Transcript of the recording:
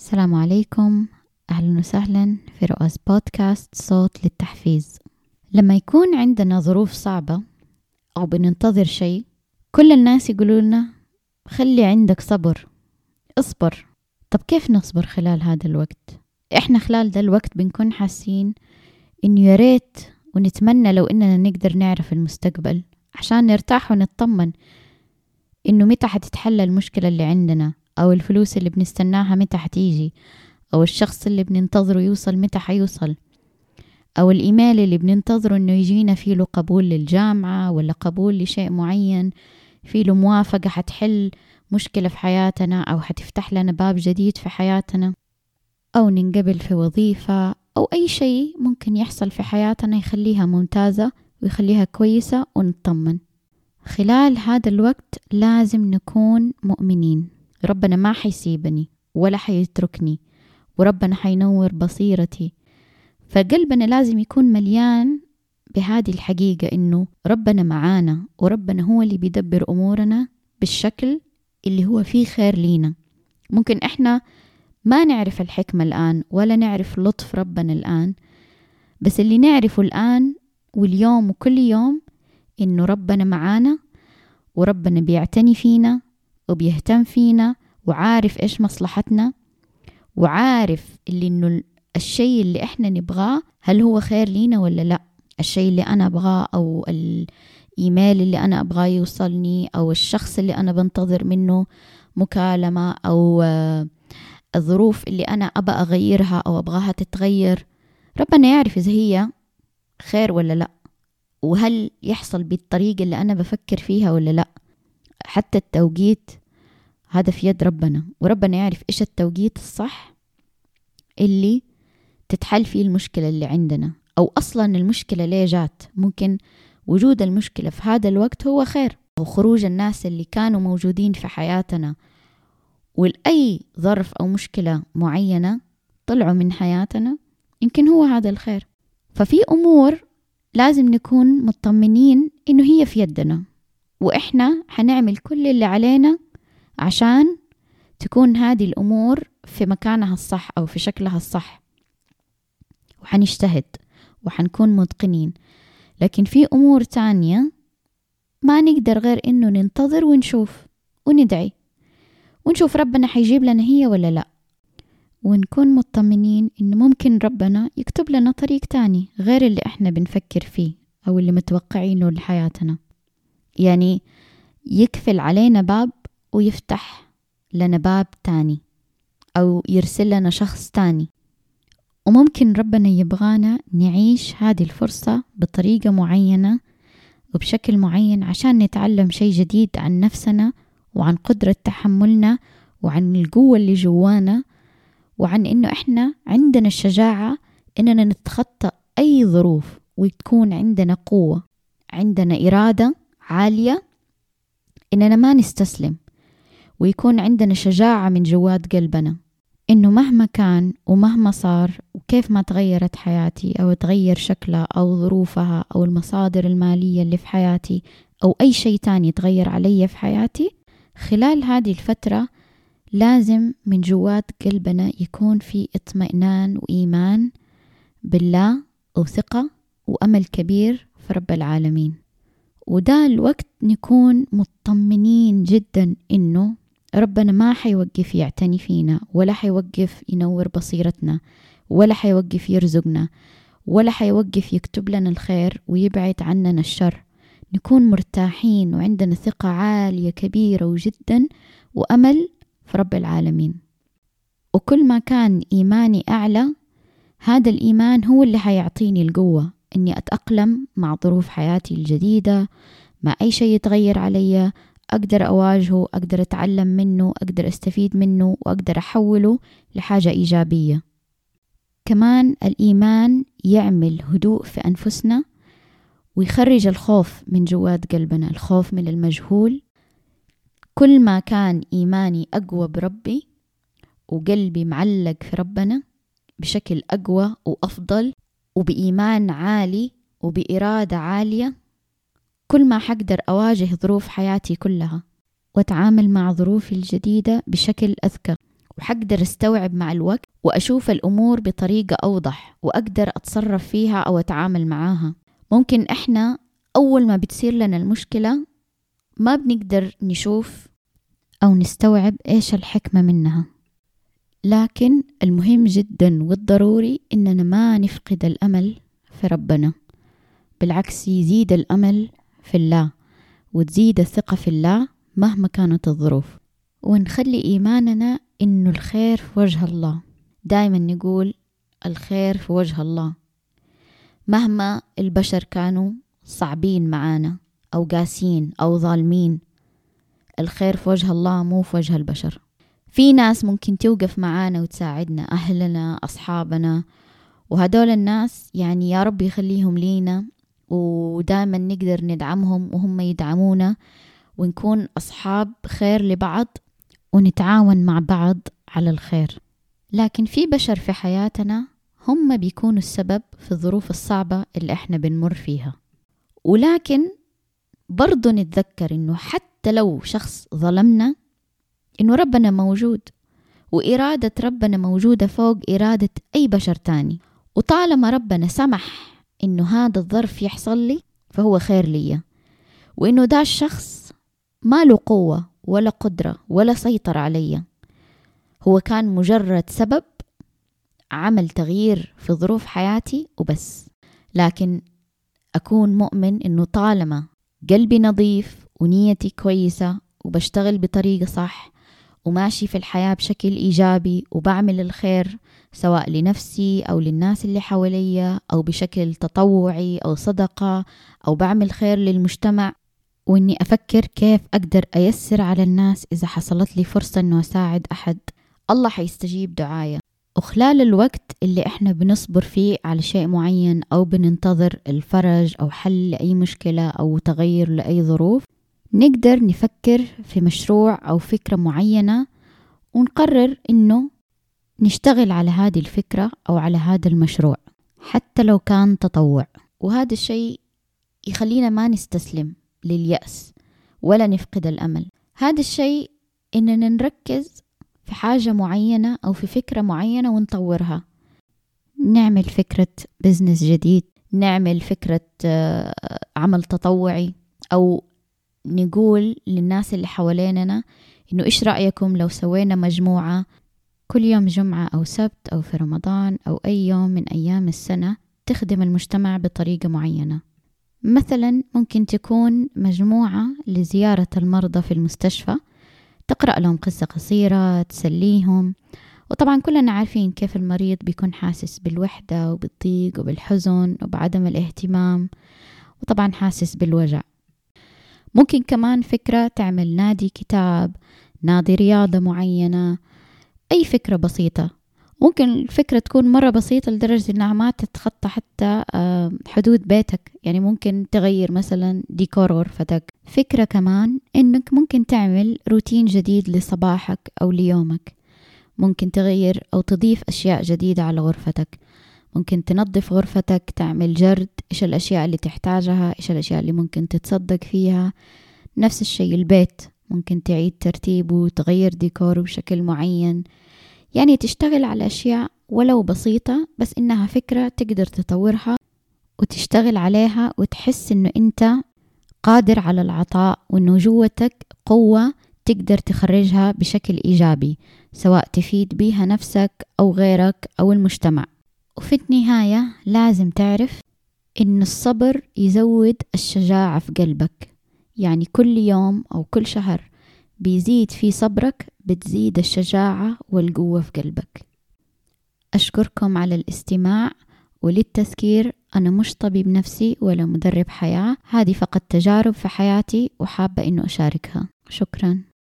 السلام عليكم. أهلا وسهلا في رؤوس بودكاست صوت للتحفيز. لما يكون عندنا ظروف صعبة أو بننتظر شيء كل الناس يقولوا لنا خلي عندك صبر اصبر. طب كيف نصبر خلال هذا الوقت؟ إحنا خلال ده الوقت بنكون حاسين إنه يا ريت ونتمنى لو إننا نقدر نعرف المستقبل عشان نرتاح ونطمن إنه متى حتتحل المشكلة اللي عندنا. أو الفلوس اللي بنستناها متى حتيجي أو الشخص اللي بننتظره يوصل متى حيوصل أو الإيميل اللي بننتظره إنه يجينا فيه له قبول للجامعة ولا قبول لشيء معين فيه له موافقة حتحل مشكلة في حياتنا أو حتفتح لنا باب جديد في حياتنا أو ننقبل في وظيفة أو أي شيء ممكن يحصل في حياتنا يخليها ممتازة ويخليها كويسة ونطمن. خلال هذا الوقت لازم نكون مؤمنين. ربنا ما حيسيبني ولا حيتركني وربنا حينور بصيرتي. فقلبنا لازم يكون مليان بهذه الحقيقة إنه ربنا معانا وربنا هو اللي بيدبر أمورنا بالشكل اللي هو فيه خير لينا. ممكن إحنا ما نعرف الحكمة الآن ولا نعرف لطف ربنا الآن بس اللي نعرفه الآن واليوم وكل يوم إنه ربنا معانا وربنا بيعتني فينا وبيهتم فينا وعارف إيش مصلحتنا وعارف اللي إنه الشيء اللي إحنا نبغاه هل هو خير لينا ولا لأ؟ الشيء اللي أنا أبغاه أو الإيميل اللي أنا أبغاه يوصلني أو الشخص اللي أنا بنتظر منه مكالمة أو الظروف اللي أنا أبى أغيرها أو أبغاها تتغير ربنا يعرف إذا هي خير ولا لأ وهل يحصل بالطريقة اللي أنا بفكر فيها ولا لأ. حتى التوقيت هذا في يد ربنا وربنا يعرف إيش التوقيت الصح اللي تتحل فيه المشكلة اللي عندنا أو أصلا المشكلة ليه جات؟ ممكن وجود المشكلة في هذا الوقت هو خير. أو خروج الناس اللي كانوا موجودين في حياتنا ولأي ظرف أو مشكلة معينة طلعوا من حياتنا يمكن هو هذا الخير. ففي أمور لازم نكون مطمنين إنه هي في يدنا وإحنا حنعمل كل اللي علينا عشان تكون هذه الأمور في مكانها الصح أو في شكلها الصح. وحنجتهد وحنكون متقنين. لكن في أمور تانية ما نقدر غير إنه ننتظر ونشوف وندعي. ونشوف ربنا حيجيب لنا هي ولا لا. ونكون مطمنين إنه ممكن ربنا يكتب لنا طريق تاني غير اللي إحنا بنفكر فيه أو اللي متوقعينه لحياتنا. يعني يكفل علينا باب ويفتح لنا باب تاني أو يرسل لنا شخص تاني. وممكن ربنا يبغانا نعيش هذه الفرصة بطريقة معينة وبشكل معين عشان نتعلم شيء جديد عن نفسنا وعن قدرة تحملنا وعن القوة اللي جوانا وعن إنه إحنا عندنا الشجاعة إننا نتخطى أي ظروف وتكون عندنا قوة عندنا إرادة عالية إننا ما نستسلم. ويكون عندنا شجاعة من جوات قلبنا إنه مهما كان ومهما صار وكيف ما تغيرت حياتي أو تغير شكلها أو ظروفها أو المصادر المالية اللي في حياتي أو أي شيء تاني تغير علي في حياتي خلال هذه الفترة لازم من جوات قلبنا يكون في اطمئنان وإيمان بالله وثقة وأمل كبير في رب العالمين. وده الوقت نكون مطمنين جدا إنه ربنا ما حيوقف يعتني فينا ولا حيوقف ينور بصيرتنا ولا حيوقف يرزقنا ولا حيوقف يكتب لنا الخير ويبعد عننا الشر. نكون مرتاحين وعندنا ثقة عالية كبيرة وجدا وأمل في رب العالمين. وكل ما كان إيماني أعلى هذا الإيمان هو اللي حيعطيني القوة إني أتأقلم مع ظروف حياتي الجديدة مع أي شيء يتغير علي أقدر أواجهه أقدر أتعلم منه أقدر أستفيد منه وأقدر أحوله لحاجة إيجابية. كمان الإيمان يعمل هدوء في أنفسنا ويخرج الخوف من جوات قلبنا الخوف من المجهول. كل ما كان إيماني أقوى بربي وقلبي معلق في ربنا بشكل أقوى وأفضل وبإيمان عالي وبإرادة عالية كل ما حقدر أواجه ظروف حياتي كلها وأتعامل مع ظروفي الجديدة بشكل أذكى وحقدر أستوعب مع الوقت وأشوف الأمور بطريقة أوضح وأقدر أتصرف فيها أو أتعامل معاها. ممكن إحنا أول ما بتصير لنا المشكلة ما بنقدر نشوف أو نستوعب إيش الحكمة منها. لكن المهم جدا والضروري إننا ما نفقد الأمل في ربنا بالعكس يزيد الأمل في الله وتزيد الثقة في الله مهما كانت الظروف. ونخلي إيماننا إنه الخير في وجه الله. دائما نقول الخير في وجه الله. مهما البشر كانوا صعبين معانا أو قاسين أو ظالمين الخير في وجه الله مو في وجه البشر. في ناس ممكن توقف معانا وتساعدنا أهلنا أصحابنا وهدول الناس يعني يا رب يخليهم لينا ودائما نقدر ندعمهم وهم يدعمونا ونكون أصحاب خير لبعض ونتعاون مع بعض على الخير. لكن في بشر في حياتنا هم بيكونوا السبب في الظروف الصعبة اللي إحنا بنمر فيها. ولكن برضو نتذكر إنه حتى لو شخص ظلمنا إنه ربنا موجود وإرادة ربنا موجودة فوق إرادة أي بشر تاني. وطالما ربنا سمح إنه هذا الظرف يحصل لي فهو خير لي وإنه ده الشخص ما له قوة ولا قدرة ولا سيطر علي. هو كان مجرد سبب عمل تغيير في ظروف حياتي وبس. لكن أكون مؤمن إنه طالما قلبي نظيف ونيتي كويسة وبشتغل بطريقة صح وماشي في الحياة بشكل إيجابي وبعمل الخير سواء لنفسي أو للناس اللي حواليا أو بشكل تطوعي أو صدقة أو بعمل خير للمجتمع. وإني أفكر كيف أقدر أيسر على الناس إذا حصلت لي فرصة إنه أساعد أحد. الله حيستجيب دعايا. وخلال الوقت اللي إحنا بنصبر فيه على شيء معين أو بننتظر الفرج أو حل لأي مشكلة أو تغير لأي ظروف نقدر نفكر في مشروع أو فكرة معينة ونقرر إنه نشتغل على هذه الفكرة أو على هذا المشروع حتى لو كان تطوع. وهذا الشيء يخلينا ما نستسلم لليأس ولا نفقد الأمل. هذا الشيء إننا نركز في حاجة معينة أو في فكرة معينة ونطورها. نعمل فكرة بزنس جديد نعمل فكرة آه، عمل تطوعي أو نقول للناس اللي حواليننا إنه إيش رأيكم لو سوينا مجموعة كل يوم جمعة أو سبت أو في رمضان أو أي يوم من أيام السنة تخدم المجتمع بطريقة معينة؟ مثلا ممكن تكون مجموعة لزيارة المرضى في المستشفى تقرأ لهم قصة قصيرة تسليهم وطبعا كلنا عارفين كيف المريض بيكون حاسس بالوحدة وبالضيق وبالحزن وبعدم الاهتمام وطبعا حاسس بالوجع. ممكن كمان فكرة تعمل نادي كتاب نادي رياضة معينة أي فكرة بسيطة. ممكن الفكرة تكون مرة بسيطة لدرجة إنها ما تتخطى حتى حدود بيتك. يعني ممكن تغير مثلا ديكور غرفتك فكرة كمان إنك ممكن تعمل روتين جديد لصباحك أو ليومك. ممكن تغير أو تضيف أشياء جديدة على غرفتك. ممكن تنظف غرفتك تعمل جرد إيش الأشياء اللي تحتاجها إيش الأشياء اللي ممكن تتصدق فيها. نفس الشيء البيت ممكن تعيد ترتيبه وتغير ديكوره بشكل معين. يعني تشتغل على أشياء ولو بسيطة بس إنها فكرة تقدر تطورها وتشتغل عليها وتحس إنه أنت قادر على العطاء وإنه جوتك قوة تقدر تخرجها بشكل إيجابي سواء تفيد بيها نفسك أو غيرك أو المجتمع. وفي النهاية لازم تعرف إن الصبر يزود الشجاعة في قلبك. يعني كل يوم أو كل شهر بيزيد في صبرك بتزيد الشجاعة والقوة في قلبك. أشكركم على الاستماع وللتذكير أنا مش طبيب نفسي ولا مدرب حياة. هذه فقط تجارب في حياتي وحابة إنه أشاركها. شكراً.